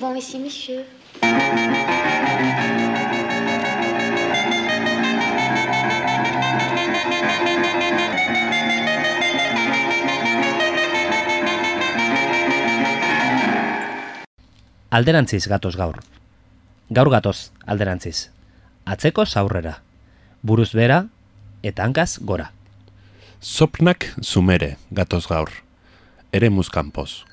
souvent ici, monsieur. Alderantziz gatoz gaur. Gaur gatoz alderantziz. Atzeko zaurrera. Buruz bera eta hankaz gora. Sopnak zumere gatoz gaur. Ere muzkanpoz.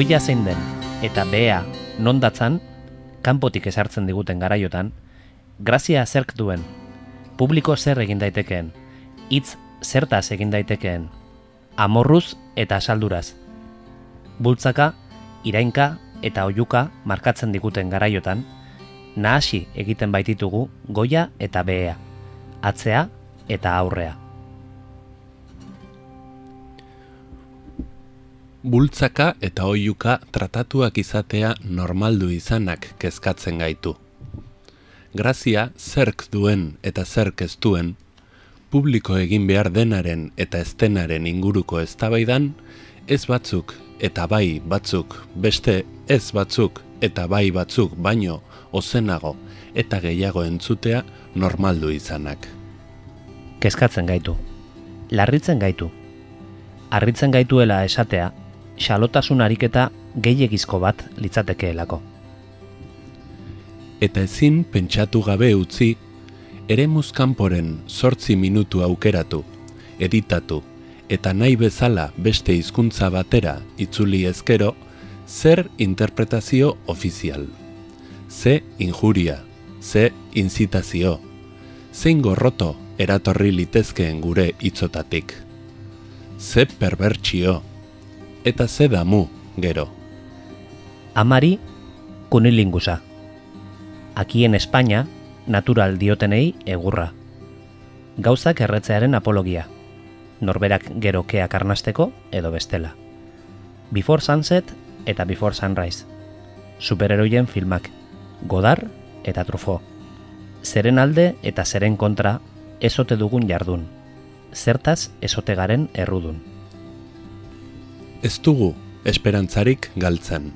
Goia zein den eta behea non datzan, kanpotik esartzen diguten garaiotan, grazia zerk duen, publiko zer egin daitekeen, hitz zertaz egin daitekeen, amorruz eta asalduraz. Bultzaka, irainka eta oiuka markatzen diguten garaiotan, nahasi egiten baititugu goia eta behea, atzea eta aurrea. Bultzaka eta oiuka tratatuak izatea normaldu izanak kezkatzen gaitu. Grazia zerk duen eta zerk ez duen, publiko egin behar denaren eta estenaren inguruko eztabaidan, ez batzuk eta bai batzuk beste ez batzuk eta bai batzuk baino ozenago eta gehiago entzutea normaldu izanak. Kezkatzen gaitu, larritzen gaitu, harritzen gaituela esatea, xalotasun ariketa gehiegizko bat litzatekeelako. Eta ezin pentsatu gabe utzi, ere muzkanporen sortzi minutu aukeratu, editatu, eta nahi bezala beste hizkuntza batera itzuli ezkero, zer interpretazio ofizial. Ze injuria, ze inzitazio, zein gorroto eratorri litezkeen gure hitzotatik. Ze perbertsio, eta ze damu gero. Amari kunilingusa. Aquí en España, natural diotenei egurra. Gauzak erretzearen apologia. Norberak gero keak arnasteko edo bestela. Before Sunset eta Before Sunrise. Superheroien filmak. Godar eta Trufo. Zeren alde eta zeren kontra ezote dugun jardun. Zertaz ezote garen errudun ez dugu esperantzarik galtzen.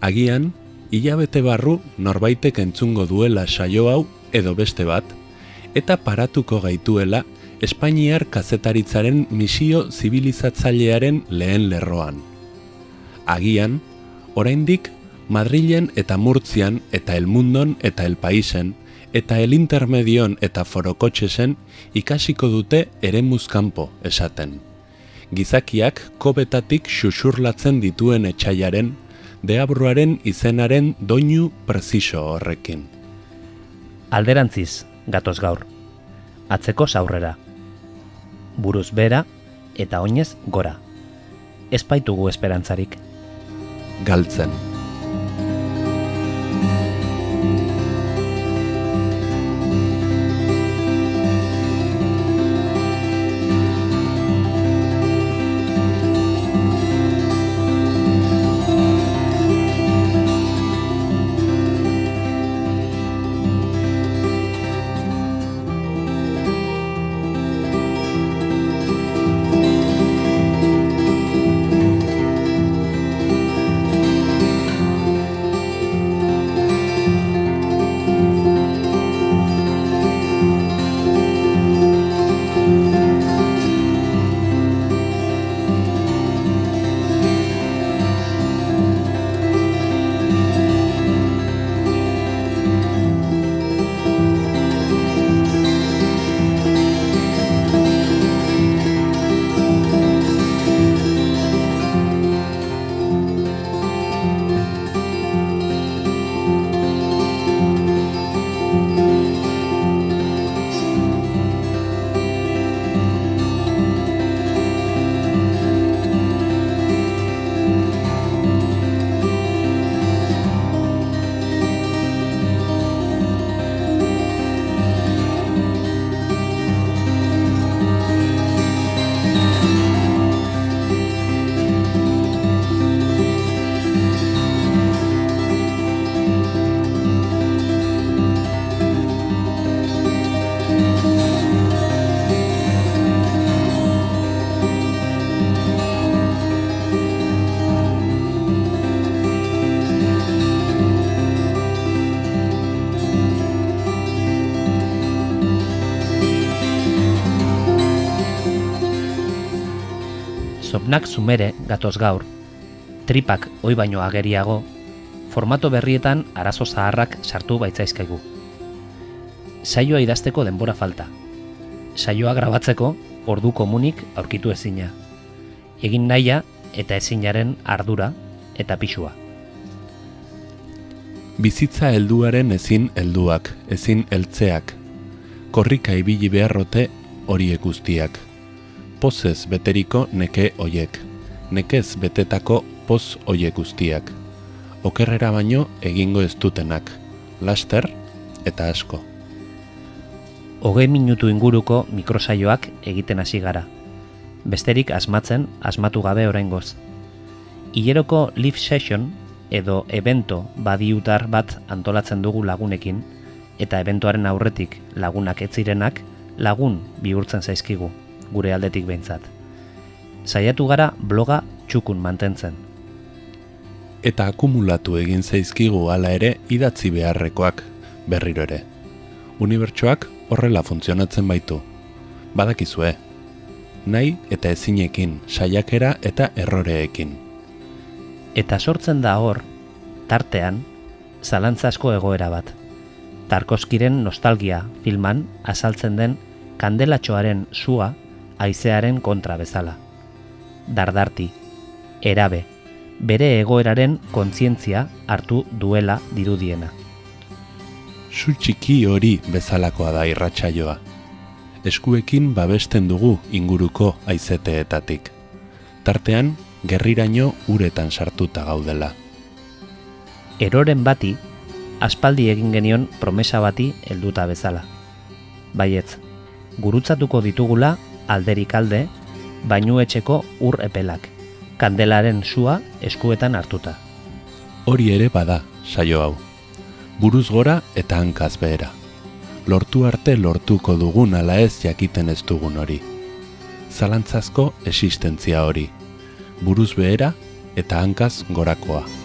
Agian, hilabete barru norbaitek entzungo duela saio hau edo beste bat, eta paratuko gaituela Espainiar kazetaritzaren misio zibilizatzailearen lehen lerroan. Agian, oraindik Madrilen eta Murtzian eta El Mundon eta El Paisen eta elintermedion eta forokotxesen ikasiko dute ere muzkampo esaten. Gizakiak kobetatik xuxurlatzen dituen etxaiaren, deabruaren izenaren doinu presiso horrekin. Alderantziz, gatoz gaur. Atzeko zaurrera. Buruz bera eta oinez gora. Ez baitugu esperantzarik. Galtzen. Nak sumere gatoz gaur, tripak oi baino ageriago, formato berrietan arazo zaharrak sartu baitzaizkaigu. Saioa idazteko denbora falta. Saioa grabatzeko ordu komunik aurkitu ezina. Egin naia eta ezinaren ardura eta pixua. Bizitza helduaren ezin helduak, ezin heltzeak. Korrika ibili beharrote horiek guztiak pozez beteriko neke hoiek, nekez betetako poz hoiek guztiak, okerrera baino egingo ez dutenak, laster eta asko. Hogei minutu inguruko mikrosaioak egiten hasi gara. Besterik asmatzen, asmatu gabe oraingoz. Ileroko live session edo evento badiutar bat antolatzen dugu lagunekin, eta eventuaren aurretik lagunak etzirenak lagun bihurtzen zaizkigu gure aldetik behintzat. Saiatu gara bloga txukun mantentzen. Eta akumulatu egin zaizkigu hala ere idatzi beharrekoak berriro ere. Unibertsoak horrela funtzionatzen baitu. Badakizue, nahi eta ezinekin, saiakera eta erroreekin. Eta sortzen da hor, tartean, zalantzasko egoera bat. Tarkoskiren nostalgia filman azaltzen den kandelatxoaren sua aizearen kontra bezala. Dardarti, erabe, bere egoeraren kontzientzia hartu duela dirudiena. Su txiki hori bezalakoa da irratsaioa. Eskuekin babesten dugu inguruko aizeteetatik. Tartean, gerriraino uretan sartuta gaudela. Eroren bati, aspaldi egin genion promesa bati helduta bezala. Baietz, gurutzatuko ditugula alderik alde, bainu etxeko ur epelak, kandelaren sua eskuetan hartuta. Hori ere bada, saio hau. Buruz gora eta hankaz behera. Lortu arte lortuko dugun ala ez jakiten ez dugun hori. Zalantzazko existentzia hori. Buruz behera eta hankaz gorakoa.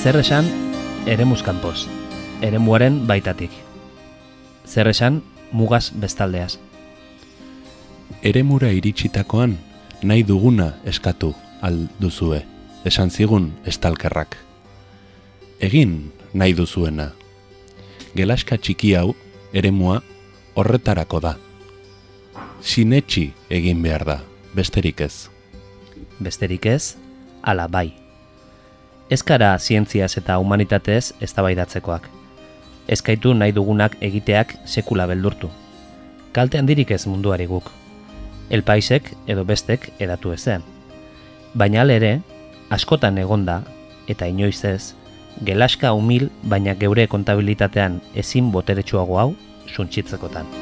Zer esan ere muskanpoz, ere muaren baitatik. Zer esan mugaz bestaldeaz. Ere mura iritsitakoan nahi duguna eskatu alduzue, esan zigun estalkerrak. Egin nahi duzuena. Gelaska txiki hau, eremua, horretarako da. Sinetxi egin behar da, besterik ez. Besterik ez, ala bai. Ez kara zientziaz eta humanitatez eztabaidatzekoak. Ezkaitu nahi dugunak egiteak sekula beldurtu. Kalte handirik ez munduari guk. Elpaisek edo bestek edatu ezean. Baina ere, askotan egonda, eta inoiz ez, gelaska humil baina geure kontabilitatean ezin boteretsuago hau suntzitzekotan.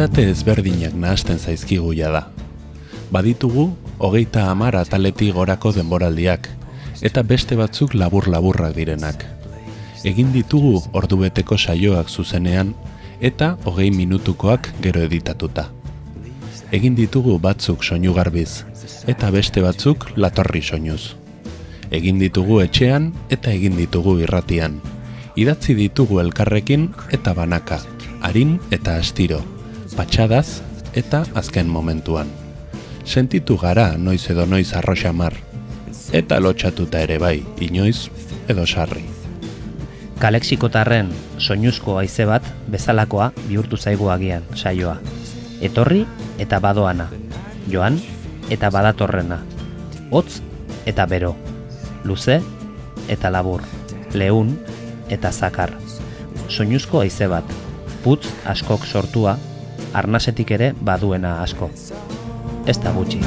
Kontabilitate ezberdinak nahasten zaizkiguia da. Baditugu, hogeita hamar ataleti gorako denboraldiak, eta beste batzuk labur-laburrak direnak. Egin ditugu ordubeteko saioak zuzenean, eta hogei minutukoak gero editatuta. Egin ditugu batzuk soinu garbiz, eta beste batzuk latorri soinuz. Egin ditugu etxean eta egin ditugu irratian. Idatzi ditugu elkarrekin eta banaka, harin eta astiro, patxadaz eta azken momentuan. Sentitu gara noiz edo noiz arroxamar, eta lotxatuta ere bai, inoiz edo sarri. Kalexikotarren soinuzko haize bat bezalakoa bihurtu zaigu agian saioa. Etorri eta badoana, joan eta badatorrena, hotz eta bero, luze eta labur, lehun eta zakar. Soinuzko haize bat, putz askok sortua, arnasetik ere baduena asko. Ez da gutxi.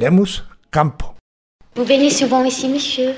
Eremus Campo. Vous venez souvent ici, monsieur